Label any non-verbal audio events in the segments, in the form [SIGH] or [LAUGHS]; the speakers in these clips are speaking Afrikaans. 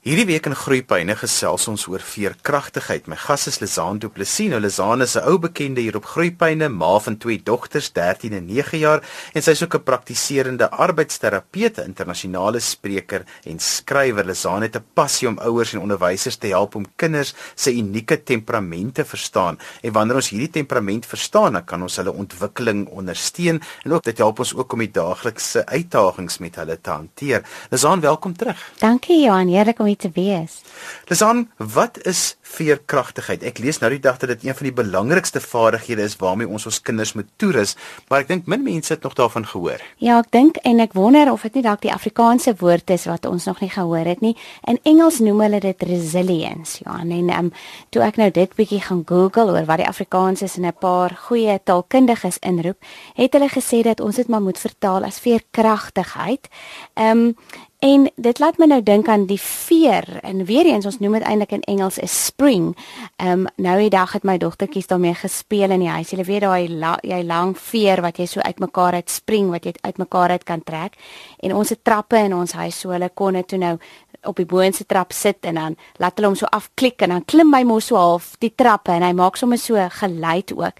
Hierdie week in Groepyne gesels ons oor veerkragtigheid. My gas is Lizaan Du Plessis. Nou Lizaan is 'n ou bekende hier op Groepyne, ma van twee dogters, 13 en 9 jaar, en sy is ook 'n praktiserende arbeidsterapeut, internasionale spreker en skrywer. Lizaan het 'n passie om ouers en onderwysers te help om kinders se unieke temperamente verstaan. En wanneer ons hierdie temperament verstaan, dan kan ons hulle ontwikkeling ondersteun en ook dit help ons ook om die daaglikse uitdagings met hulle te hanteer. Lizaan, welkom terug. Dankie Johan, heerlik om te wees. Lisan, wat is veerkragtigheid? Ek lees nou die dag dat dit een van die belangrikste vaardighede is waarmee ons ons kinders moet toerus, maar ek dink min mense het nog daarvan gehoor. Ja, ek dink en ek wonder of dit nie dalk die Afrikaanse woord is wat ons nog nie gehoor het nie. In Engels noem hulle dit resilience. Ja, en um, toe ek nou dit bietjie gaan Google oor wat die Afrikaans is en 'n paar goeie taalkundiges inroep, het hulle gesê dat ons dit maar moet vertaal as veerkragtigheid. Ehm um, En dit laat my nou dink aan die veer en weer eens ons noem dit eintlik in Engels 'n spring. Ehm um, nou die dag het my dogtertjies daarmee gespeel in die huis. Jy weet daai la, jy lang veer wat jy so uitmekaar uit spring wat jy uitmekaar uit kan trek. En ons het trappe in ons huis so hulle kon dit toe nou op die boonste trap sit en dan laat hulle hom so afklik en dan klim hy mos so half die trappe en hy maak sommer so geluid ook.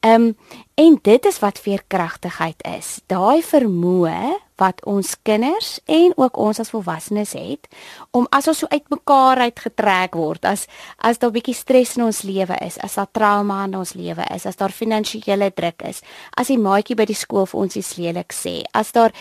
Ehm um, en dit is wat veerkragtigheid is. Daai vermoë wat ons kinders en ook ons as volwassenes het om as ons so uitmekaar uitgetrek word as as daar 'n bietjie stres in ons lewe is, as daar trauma in ons lewe is, as daar finansiële druk is, as die maatjie by die skool vir ons iets lelik sê, as daar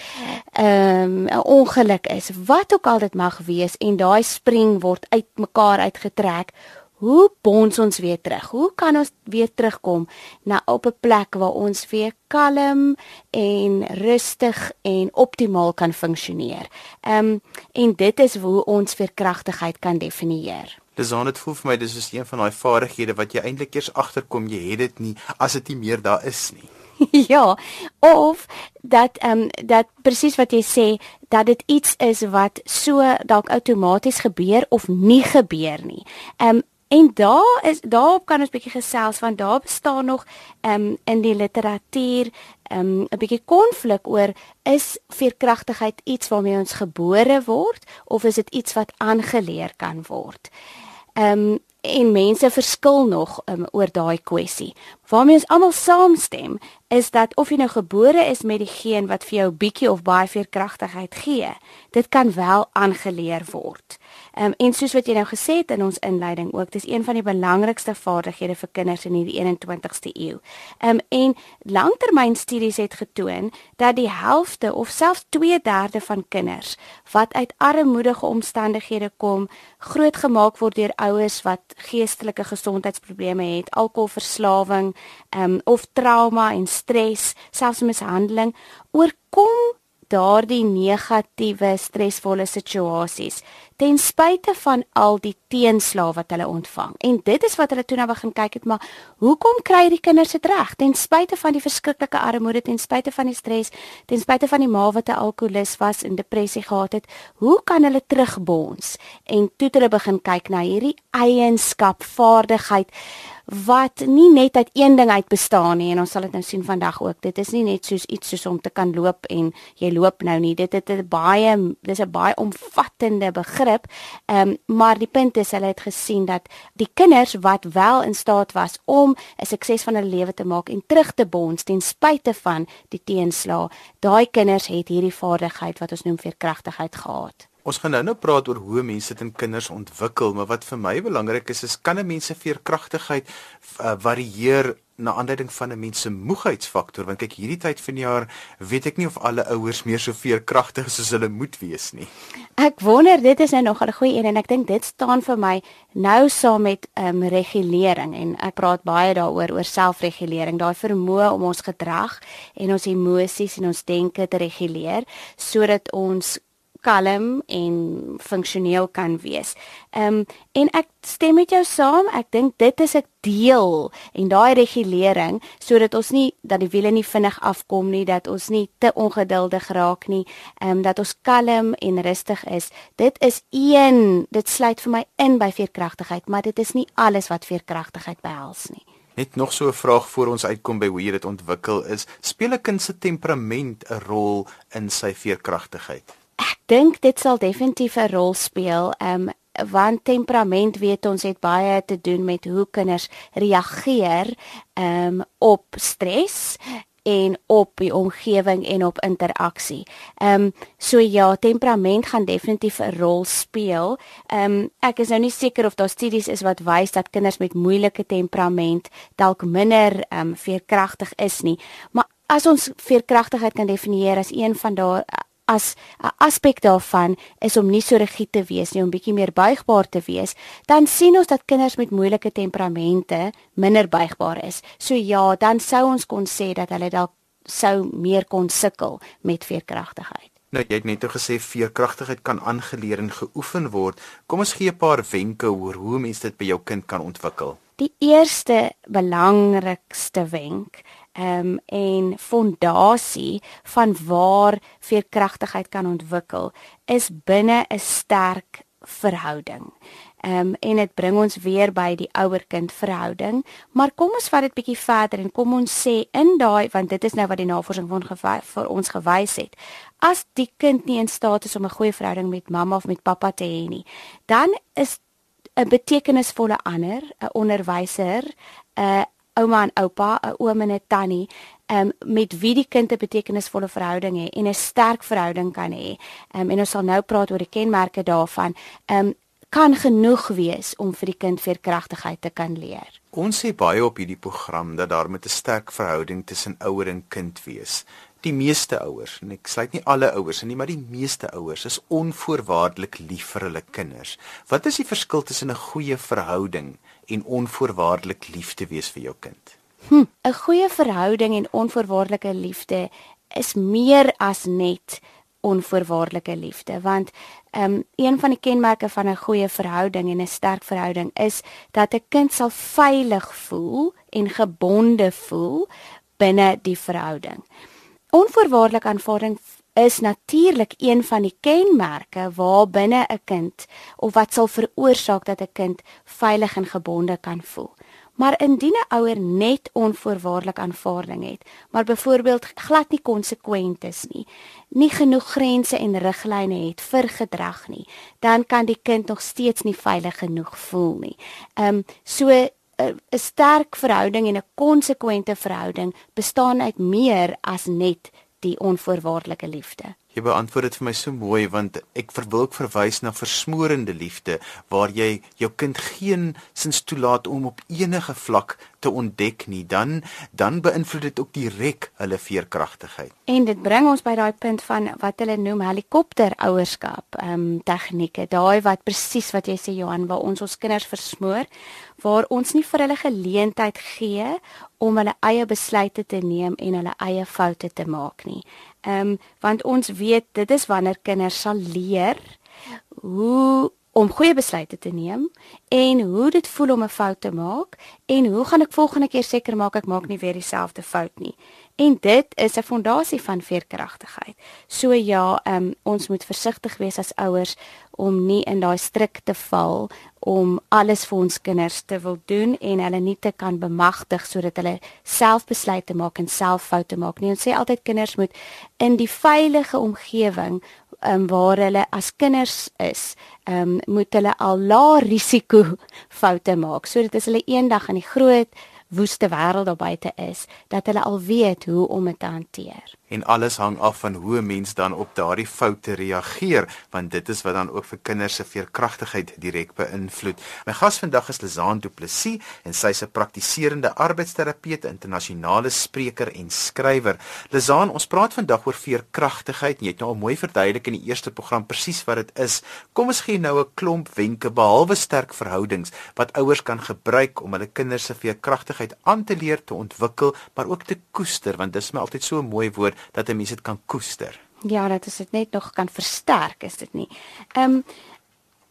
'n um, ongeluk is, wat ook al dit mag wees en daai spring word uitmekaar uitgetrek Hoe bons ons weer terug? Hoe kan ons weer terugkom na op 'n plek waar ons weer kalm en rustig en optimaal kan funksioneer? Ehm um, en dit is hoe ons veerkragtigheid kan definieer. Dis aan dit voel vir my dis is een van daai vaardighede wat jy eintlik eers agterkom jy het dit nie as dit nie meer daar is nie. [LAUGHS] ja, of dat ehm um, dat presies wat jy sê dat dit iets is wat so dalk outomaties gebeur of nie gebeur nie. Ehm um, En daar is daarop kan ons bietjie gesels want daar bestaan nog ehm um, in die literatuur ehm um, 'n bietjie konflik oor is veerkragtigheid iets waarmee ons gebore word of is dit iets wat aangeleer kan word. Ehm um, en mense verskil nog um, oor daai kwessie. Waarmee ons almal saamstem is dat of jy nou gebore is met die geen wat vir jou bietjie of baie veerkragtigheid gee, dit kan wel aangeleer word. Um, en soos wat jy nou gesê het in ons inleiding ook, dis een van die belangrikste vaardighede vir kinders in hierdie 21ste eeu. Um, en langtermynstudies het getoon dat die helfte of selfs 2/3 van kinders wat uit armoedige omstandighede kom, grootgemaak word deur ouers wat geestelike gesondheidsprobleme het, alkoholverslawing, ehm um, of trauma en stres, selfs mishandeling, oorkom daardie negatiewe stresvolle situasies ten spyte van al die teenslae wat hulle ontvang. En dit is wat hulle toe nou begin kyk het, maar hoekom kry die kinders dit reg ten spyte van die verskriklike armoede, ten spyte van die stres, ten spyte van die ma wat 'n alkolikus was en depressie gehad het? Hoe kan hulle terugbons? En toe het hulle begin kyk na hierdie eienskap, vaardigheid wat nie net uit een ding uit bestaan nie en ons sal dit nou sien vandag ook. Dit is nie net soos iets soos om te kan loop en jy loop nou nie. Dit het 'n baie dis 'n baie omvattende begrip. Ehm um, maar die punt is hulle het gesien dat die kinders wat wel in staat was om 'n sukses van hulle lewe te maak en terug te bons ten spyte van die teenslae, daai kinders het hierdie vaardigheid wat ons noem veerkragtigheid gehad. Ons gaan nou nou praat oor hoe mense dit in kinders ontwikkel, maar wat vir my belangrik is, is kan 'n mens se veerkragtigheid uh, varieer na aanleiding van 'n mens se moegheidsfaktor want kyk hierdie tyd van die jaar weet ek nie of alle ouers meer so veerkragtig is soos hulle moet wees nie. Ek wonder dit is nou nog 'n goeie een en ek dink dit staan vir my nou saam met ehm um, regulering en ek praat baie daaroor oor selfregulering, daai vermoë om ons gedrag en ons emosies en ons denke te reguleer sodat ons kalm en funksioneel kan wees. Ehm um, en ek stem met jou saam. Ek dink dit is 'n deel en daai regulering sodat ons nie dat die wiele nie vinnig afkom nie, dat ons nie te ongeduldig raak nie, ehm um, dat ons kalm en rustig is. Dit is een, dit sluit vir my in by veerkragtigheid, maar dit is nie alles wat veerkragtigheid behels nie. Net nog so 'n vraag voor ons uitkom by hoe jy dit ontwikkel is. Speel 'n kind se temperament 'n rol in sy veerkragtigheid? Ek dink dit sal definitief 'n rol speel. Ehm um, want temperament weet ons het baie te doen met hoe kinders reageer ehm um, op stres en op die omgewing en op interaksie. Ehm um, so ja, temperament gaan definitief 'n rol speel. Ehm um, ek is nou nie seker of daar studies is wat wys dat kinders met moeilike temperament dalk minder ehm um, veerkragtig is nie, maar as ons veerkragtigheid kan definieer as een van daai as 'n aspek daarvan is om nie so rigied te wees nie, om bietjie meer buigbaar te wees, dan sien ons dat kinders met moeilike temperamente minder buigbaar is. So ja, dan sou ons kon sê dat hulle dalk sou meer kon sukkel met veerkragtigheid. Nou jy het net gesê veerkragtigheid kan aangeleer en geoefen word. Kom ons gee 'n paar wenke oor hoe mens dit by jou kind kan ontwikkel. Die eerste belangrikste wenk um, en fondasie van waar veerkragtigheid kan ontwikkel is binne 'n sterk verhouding. Ehm um, en dit bring ons weer by die ouer-kind verhouding, maar kom ons vat dit bietjie verder en kom ons sê in daai want dit is nou wat die navorsing vir ons gewys het. As die kind nie in staat is om 'n goeie verhouding met mamma of met pappa te hê nie, dan is 'n betekenisvolle ander, 'n onderwyser, 'n ouma en oupa, 'n oom en 'n tannie, um, met wie die kind 'n betekenisvolle verhouding het en 'n sterk verhouding kan hê. Um, en ons sal nou praat oor die kenmerke daarvan. Um, kan genoeg wees om vir die kind veerkragtigheid te kan leer. Ons sê baie op hierdie program dat daar met 'n sterk verhouding tussen ouer en kind wees. Die meeste ouers, en ek sluit nie alle ouers in nie, maar die meeste ouers is onvoorwaardelik lief vir hulle kinders. Wat is die verskil tussen 'n goeie verhouding en onvoorwaardelik lief te wees vir jou kind? Hm, 'n Goeie verhouding en onvoorwaardelike liefde is meer as net onvoorwaardelike liefde want um, een van die kenmerke van 'n goeie verhouding en 'n sterk verhouding is dat 'n kind sal veilig voel en gebonde voel binne die verhouding. Onvoorwaardelike aanvaarding is natuurlik een van die kenmerke waar binne 'n kind of wat sal veroorsaak dat 'n kind veilig en gebonde kan voel. Maar indien 'n ouer net onvoorwaardelik aanvaarding het, maar byvoorbeeld glad nie konsekwent is nie, nie genoeg grense en riglyne het vir gedrag nie, dan kan die kind nog steeds nie veilig genoeg voel nie. Ehm um, so 'n sterk verhouding en 'n konsekwente verhouding bestaan uit meer as net die onvoorwaardelike liefde. Jy beantwoord dit vir my so mooi want ek wil ook verwys na versmorende liefde waar jy jou kind geen sins toelaat om op enige vlak te ontdek nie dan dan beïnvloed dit ook direk hulle veerkragtigheid. En dit bring ons by daai punt van wat hulle noem helikopter ouerskap, ehm um, tegnieke, daai wat presies wat jy sê Johan waar ons ons kinders versmoor waar ons nie vir hulle geleentheid gee om hulle eie besluite te neem en hulle eie foute te maak nie. Ehm um, want ons weet dit is wanneer kinders sal leer hoe om goeie besluite te neem en hoe dit voel om 'n fout te maak en hoe gaan ek volgende keer seker maak ek maak nie weer dieselfde fout nie. En dit is 'n fondasie van veerkragtigheid. So ja, um, ons moet versigtig wees as ouers om nie in daai strik te val om alles vir ons kinders te wil doen en hulle nie te kan bemagtig sodat hulle self besluite maak en self foute maak nie. Ons sê altyd kinders moet in die veilige omgewing um, waar hulle as kinders is, um, moet hulle al lae risiko foute maak. Sodat as hulle eendag in die groot woeste wêreld daar buite is, dat hulle al weet hoe om dit te hanteer en alles hang af van hoe 'n mens dan op daardie foute reageer want dit is wat dan ook vir kinders se veerkragtigheid direk beïnvloed. My gas vandag is Lizaan Du Plessis en sy is 'n praktiserende arbeidsterapeut, internasionale spreker en skrywer. Lizaan, ons praat vandag oor veerkragtigheid. Jy het nou al mooi verduidelik in die eerste program presies wat dit is. Kom ons gee nou 'n klomp wenke behalwe sterk verhoudings wat ouers kan gebruik om hulle kinders se veerkragtigheid aan te leer, te ontwikkel, maar ook te koester want dit is my altyd so mooi woord dat 'n mens dit kan koester. Ja, dat is dit net nog kan versterk, is dit nie. Ehm um,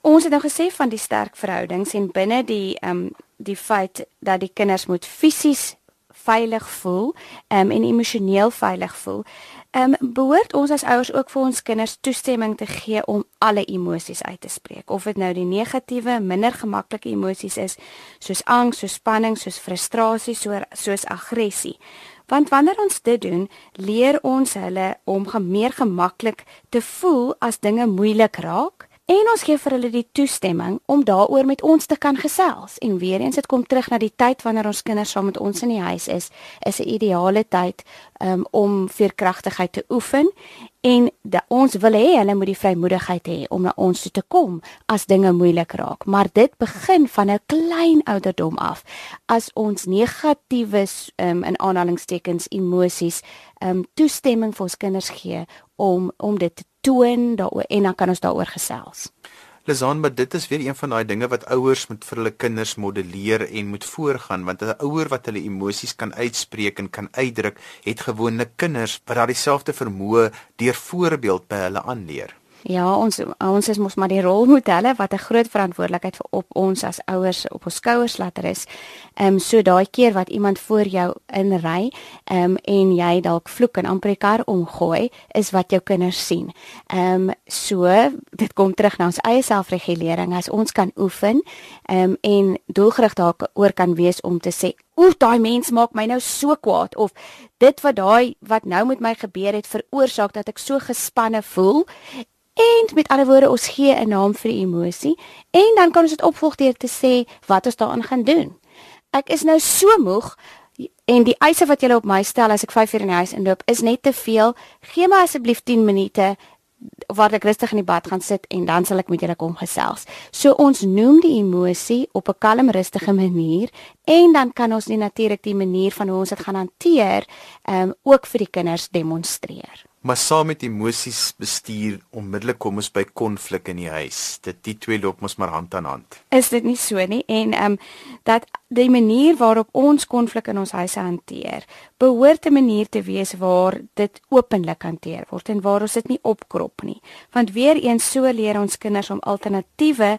ons het nou gesê van die sterk verhoudings en binne die ehm um, die feit dat die kinders moet fisies veilig voel um, en emosioneel veilig voel. Ehm um, behoort ons as ouers ook vir ons kinders toestemming te gee om alle emosies uit te spreek. Of dit nou die negatiewe, minder gemaklike emosies is, soos angs, soos spanning, soos frustrasie, soos soos aggressie Want wanneer ons dit doen, leer ons hulle om meer gemaklik te voel as dinge moeilik raak En ons gee vir hulle die toestemming om daaroor met ons te kan gesels. En weer eens dit kom terug na die tyd wanneer ons kinders saam met ons in die huis is, is 'n ideale tyd um, om veerkragtigheid te oefen en ons wil hê hulle moet die vrymoedigheid hê om na ons toe te kom as dinge moeilik raak. Maar dit begin van 'n klein ouderdom af. As ons negatiewe um, in aanhalingstekens emosies um, toestemming vir ons kinders gee om om dit te toon daaroor en dan kan ons daaroor gesels. Lizan, maar dit is weer een van daai dinge wat ouers moet vir hulle kinders modelleer en moet voorgaan want 'n ouer wat hulle emosies kan uitspreek en kan uitdruk, het gewoonlik kinders wat daardie selfde vermoë deur voorbeeld by hulle aanleer. Ja, ons ons is mos maar die rolmodelle wat 'n groot verantwoordelikheid vir op ons as ouers op ons skouers laat rus. Ehm um, so daai keer wat iemand voor jou inry, ehm um, en jy dalk vloek en amper die kar omgooi, is wat jou kinders sien. Ehm um, so dit kom terug na ons eie selfregulering as ons kan oefen, ehm um, en doelgerig daaroor kan wees om te sê Oef, daai mens maak my nou so kwaad of dit wat daai wat nou met my gebeur het veroorsaak dat ek so gespanne voel En met ander woorde, ons gee 'n naam vir die emosie en dan kan ons dit opvolg deur te sê wat ons daaraan gaan doen. Ek is nou so moeg en die eise wat jy op my stel as ek 5 uur in die huis inloop is net te veel. Gee my asseblief 10 minute waar ek rustig in die bad gaan sit en dan sal ek met julle kom gesels. So ons noem die emosie op 'n kalm rustige manier en dan kan ons nie natuurlik die manier van hoe ons dit gaan hanteer um ook vir die kinders demonstreer. Maar saam met emosies bestuur onmiddellik kom ons by konflik in die huis. Dit die twee loop mos maar hand aan hand. Is dit nie so nie? En ehm um, dat die manier waarop ons konflik in ons huise hanteer, behoort 'n manier te wees waar dit openlik hanteer word en waar ons dit nie opkrop nie. Want weer eens so leer ons kinders om alternatiewe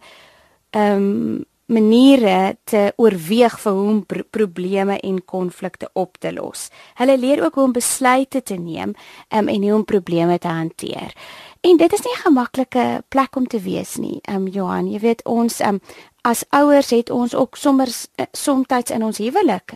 ehm um, maniere te oorweeg vir hoe om pro probleme en konflikte op te los. Hulle leer ook hoe om besluite te neem um, en hoe om probleme te hanteer. En dit is nie 'n gemaklike plek om te wees nie. Ehm um, Johan, jy weet ons um, as ouers het ons ook sommer uh, soms in ons huwelik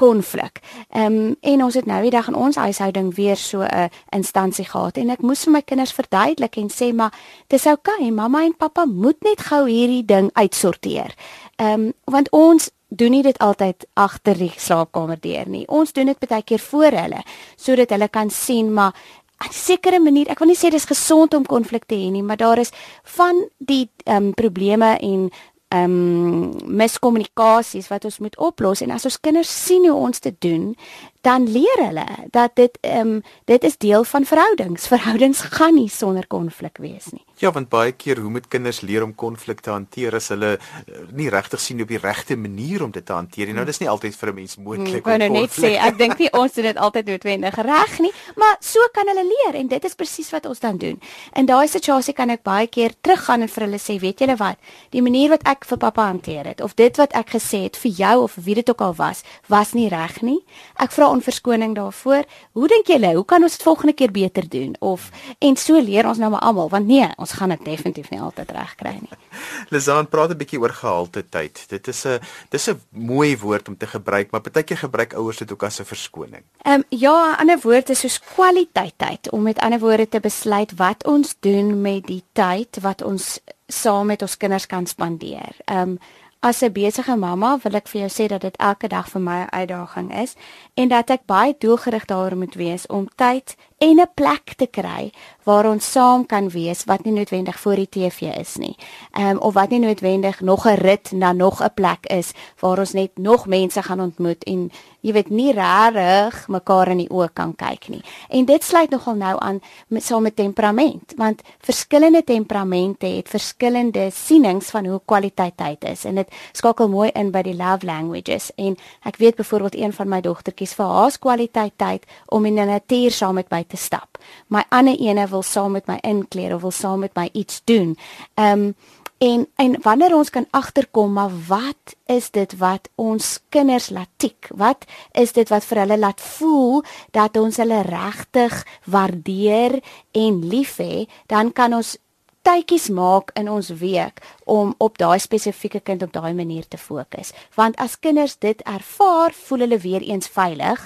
konflik. Ehm um, en ons het nou die dag in ons huishouding weer so 'n instansie gehad en ek moes vir my kinders verduidelik en sê maar dis oukei, okay, mamma en pappa moet net gou hierdie ding uitsorteer. Ehm um, want ons doen nie dit altyd agter die slaapkamer deur nie. Ons doen dit baie keer voor hulle sodat hulle kan sien maar 'n sekere manier. Ek wil nie sê dis gesond om konflik te hê nie, maar daar is van die ehm um, probleme en ehm um, miskommunikasies wat ons moet oplos. En as ons kinders sien hoe ons dit doen, dan leer hulle dat dit ehm um, dit is deel van verhoudings. Verhoudings gaan nie sonder konflik wees nie. Ja, want baie keer hoe moet kinders leer om konflik te hanteer as hulle uh, nie regtig sien op die regte manier om dit te hanteer nie. Nou dis nie altyd vir 'n mens moontlik hmm, om nou net sê ek dink nie ons doen dit altyd noodwendig reg nie, maar so kan hulle leer en dit is presies wat ons dan doen. In daai situasie kan ek baie keer teruggaan en vir hulle sê, weet julle wat? Die manier wat ek vir pappa hanteer het of dit wat ek gesê het vir jou of wie dit ook al was, was nie reg nie. Ek vra om verskoning daarvoor. Hoe dink julle, hoe kan ons dit volgende keer beter doen? Of en so leer ons nou maar almal, want nee, ons gaan dit definitief nie altyd reg kry nie. [LAUGHS] Lizaan praat 'n bietjie oor gehalte tyd. Dit is 'n dis 'n mooi woord om te gebruik, maar partykeer gebruik ouers dit ook as 'n verskoning. Ehm um, ja, 'n ander woord is soos kwaliteit tyd om met ander woorde te besluit wat ons doen met die tyd wat ons saam met ons kinders kan spandeer. Ehm um, As 'n besige mamma wil ek vir jou sê dat dit elke dag vir my 'n uitdaging is en dat ek baie doelgerig daaroor moet wees om tyd en 'n plek te kry waar ons saam kan wees wat nie noodwendig voor die TV is nie. Ehm um, of wat nie noodwendig nog 'n rit na nog 'n plek is waar ons net nog mense gaan ontmoet en jy weet nie regtig mekaar in die oë kan kyk nie. En dit sluit nogal nou aan met saam met temperament want verskillende temperamente het verskillende sienings van hoe kwaliteit tyd is en dit skakel mooi in by die love languages en ek weet byvoorbeeld een van my dogtertjies vir haar kwaliteit tyd om in die natuur saam met my te stap. My ander ene wil saam met my inkleer of wil saam met my iets doen. Ehm um, en en wanneer ons kan agterkom maar wat is dit wat ons kinders laat tik? Wat is dit wat vir hulle laat voel dat ons hulle regtig waardeer en liefhet? Dan kan ons tydjies maak in ons week om op daai spesifieke kind op daai manier te fokus. Want as kinders dit ervaar, voel hulle weer eens veilig.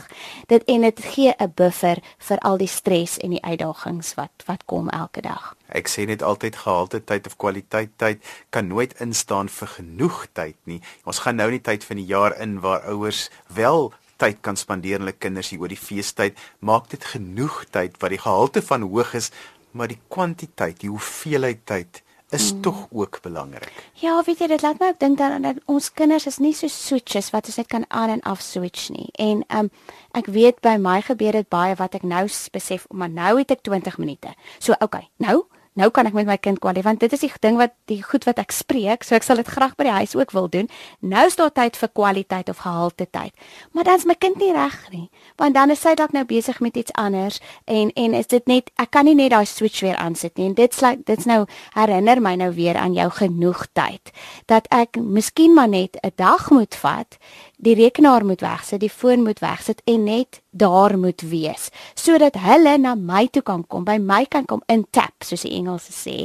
Dit en dit gee 'n buffer vir al die stres en die uitdagings wat wat kom elke dag. Ek sê net altyd gehalte tyd of kwaliteit tyd kan nooit instaan vir genoeg tyd nie. Ons gaan nou in die tyd van die jaar in waar ouers wel tyd kan spandeer aan hulle kinders hier oor die feestyd, maak dit genoeg tyd wat die gehalte van hoog is, maar die kwantiteit, die hoeveelheid tyd is mm. tog ook belangrik. Ja, weet jy, dit laat my ook dink dan dat ons kinders is nie so switches wat ons net kan aan en af switch nie. En um ek weet by my gebeur dit baie wat ek nou besef, maar nou het ek 20 minute. So okay, nou nou kan ek met my kind kwaliteit want dit is die ding wat die goed wat ek spreek, so ek sal dit graag by die huis ook wil doen. Nou is daar tyd vir kwaliteit of gehalte tyd. Maar dan is my kind nie reg nie, want dan is hy dalk nou besig met iets anders en en is dit net ek kan nie net daai switch weer aansit nie. En dit sê dit's nou herinner my nou weer aan jou genoeg tyd dat ek miskien maar net 'n dag moet vat die rekenaar moet wegsit, die foon moet wegsit en net daar moet wees sodat hulle na my toe kan kom, by my kan kom in tap soos die Engelse sê.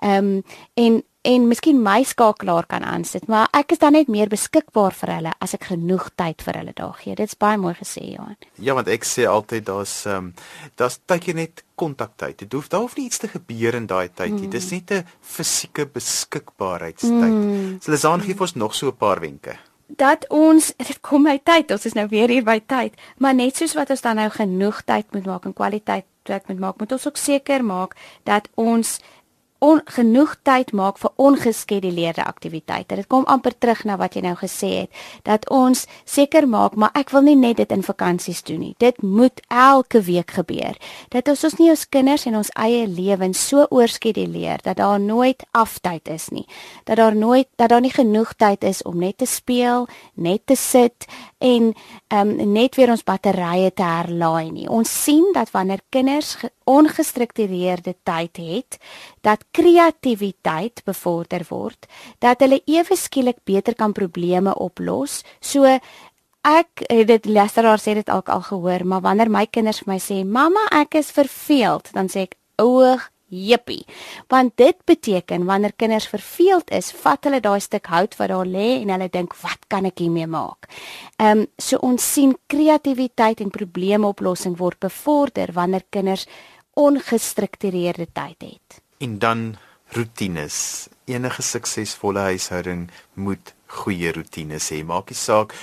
Ehm um, en en miskien my skakelaar kan aansit, maar ek is dan net meer beskikbaar vir hulle as ek genoeg tyd vir hulle daar gee. Dit's baie mooi gesê, Johan. Ja, want ek sê altyd daar's ehm um, daar's tydjie net kontaktyd. Dit hoef daar hoef nie iets te gebeur in daai tyd nie. Mm. Dis net 'n fisieke beskikbaarheidstyd. Mm. So Lizaan gee vir ons nog so 'n paar wenke dat ons dit kom my tyd ons is nou weer hier by tyd maar net soos wat ons dan nou genoeg tyd moet maak en kwaliteit werk moet maak moet ons ook seker maak dat ons on, genoeg tyd maak vir ongeskeduleerde aktiwiteite. Dit kom amper terug na wat jy nou gesê het dat ons seker maak, maar ek wil nie net dit in vakansies doen nie. Dit moet elke week gebeur. Dat ons ons nie ons kinders en ons eie lewens so oorskeduleer dat daar nooit aftyd is nie. Dat daar nooit dat daar nie genoeg tyd is om net te speel, net te sit en um, net weer ons batterye te herlaai nie. Ons sien dat wanneer kinders ongestruktureerde tyd het, dat kreatiwiteit bevorder word, dat hulle ewe skielik beter kan probleme oplos. So ek het dit leseraar sê dit ook al gehoor, maar wanneer my kinders vir my sê, "Mamma, ek is verveeld," dan sê ek, "Oeg, Jippie. Want dit beteken wanneer kinders verveeld is, vat hulle daai stuk hout wat daar lê en hulle dink, "Wat kan ek hiermee maak?" Ehm um, so ons sien kreatiwiteit en probleemoplossing word bevorder wanneer kinders ongestruktureerde tyd het. En dan rotines. Enige suksesvolle huishouding moet goeie rotines hê. Maak nie saak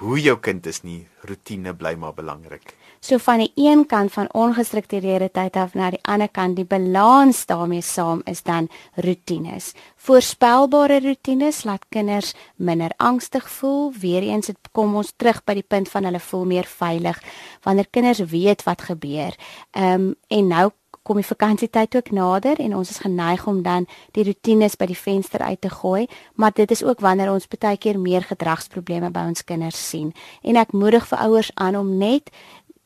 hoe jou kind is nie, rotine bly maar belangrik. So van die een kant van ongestruktureerde tyd af na die ander kant die balans daarmee saam is dan rotines. Voorspelbare rotines laat kinders minder angstig voel. Weereens dit kom ons terug by die punt van hulle voel meer veilig wanneer kinders weet wat gebeur. Ehm um, en nou kom die vakansietyd ook nader en ons is geneig om dan die rotines by die venster uit te gooi, maar dit is ook wanneer ons baie keer meer gedragsprobleme by ons kinders sien. En ek moedig vir ouers aan om net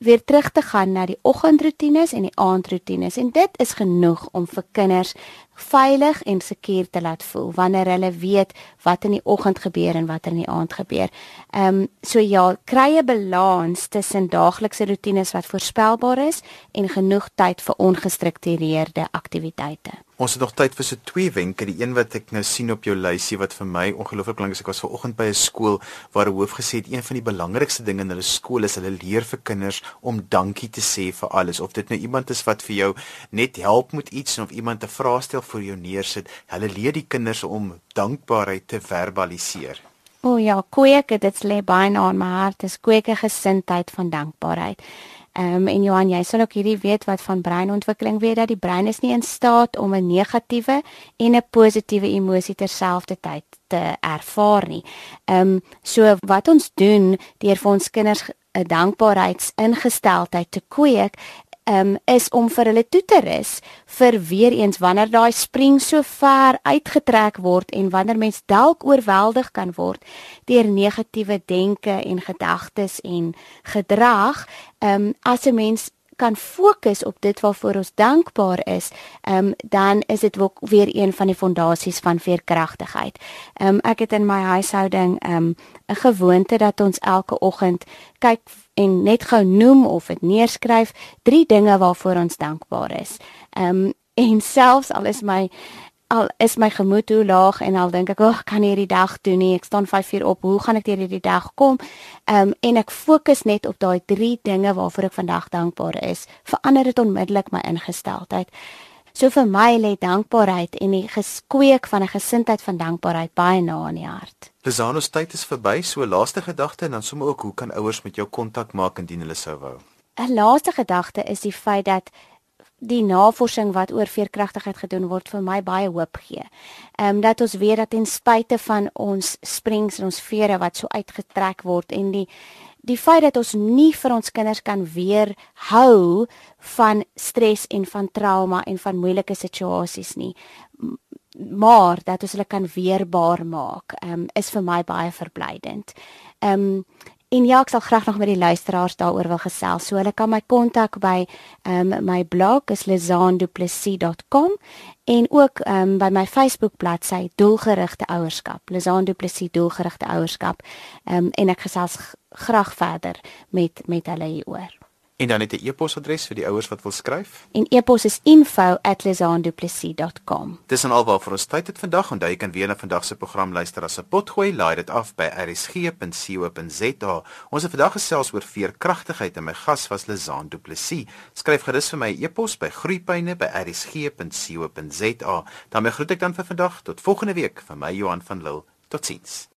weer terug te gaan na die oggendroetines en die aandroetines en dit is genoeg om vir kinders veilig en seker te laat voel wanneer hulle weet wat in die oggend gebeur en wat in die aand gebeur. Ehm um, so ja, kry 'n balans tussen daaglikse roetines wat voorspelbaar is en genoeg tyd vir ongestruktureerde aktiwiteite. Ons het nog tyd vir so twee wenke. Die een wat ek nou sien op jou lysie wat vir my ongelooflik belangrik is. Ek was ver oggend by 'n skool waar 'n hoof gesê het een van die belangrikste dinge in hulle skool is hulle leer vir kinders om dankie te sê vir alles. Of dit nou iemand is wat vir jou net help met iets of iemand 'n vraestel vir jou neersit. Hulle leer die kinders om dankbaarheid te verbaliseer. O oh ja, kweek, dit lê baie na in my hart. Dis kweek 'n gesindheid van dankbaarheid. Ehm um, en Johan, jy sal ook hierdie weet wat van breinontwikkeling weet dat die brein is nie in staat om 'n negatiewe en 'n positiewe emosie terselfdertyd te ervaar nie. Ehm um, so wat ons doen deur vir ons kinders 'n dankbaarheidsingesteldheid te kweek um, is om vir hulle toe te rus vir weer eens wanneer daai spring so ver uitgetrek word en wanneer mens dalk oorweldig kan word deur negatiewe denke en gedagtes en gedrag um, as 'n mens kan fokus op dit waarvoor ons dankbaar is, um, dan is dit weer een van die fondasies van veerkragtigheid. Um, ek het in my huishouding 'n um, gewoonte dat ons elke oggend kyk en net gou noem of dit neerskryf drie dinge waarvoor ons dankbaar is. Ehm um, en [LAUGHS] selfs al is my al is my gemoed hoe laag en al dink ek, "Ag, oh, kan hierdie dag doen nie. Ek staan 5 uur op. Hoe gaan ek deur hierdie dag kom?" Ehm um, en ek fokus net op daai drie dinge waarvoor ek vandag dankbaar is. Verander dit onmiddellik my ingesteldheid. So vir my lê dankbaarheid en die geskweek van 'n gesindheid van dankbaarheid baie na in die hart. Lisanos tyd is verby, so laaste gedagte en dan sommer ook hoe kan ouers met jou kontak maak indien hulle sou wou? 'n Laaste gedagte is die feit dat die navorsing wat oor veerkragtigheid gedoen word vir my baie hoop gee. Ehm um, dat ons weet dat ten spyte van ons springs en ons vere wat so uitgetrek word en die die feit dat ons nie vir ons kinders kan weerhou van stres en van trauma en van moeilike situasies nie maar dat ons hulle kan weerbaar maak um, is vir my baie verblydend. Ehm um, En ja, ek sal graag nog met die luisteraars daaroor wil gesels. So hulle kan my kontak by ehm um, my blog is lizanduplessis.com en ook ehm um, by my Facebook bladsy Doelgerigte Ouerskap. Lizan Du Plessis Doelgerigte Ouerskap. Ehm um, en ek gesels graag verder met met hulle hieroor. En dan het 'n e-posadres vir die ouers wat wil skryf. En e-pos is info@lizanduplessis.com. Dis en alwaar vir ons tyd het vandag. Onthou jy kan weer na vandag se program luister as 'n potgooi. Laai dit af by rsg.co.za. Ons het vandag gesels oor veerkragtigheid en my gas was Lizan Du Plessis. Skryf gerus vir my e-pos by groeipyne@rsg.co.za. Dan groet ek dan vir vandag tot volgende week van my Johan van Lille. Totsiens.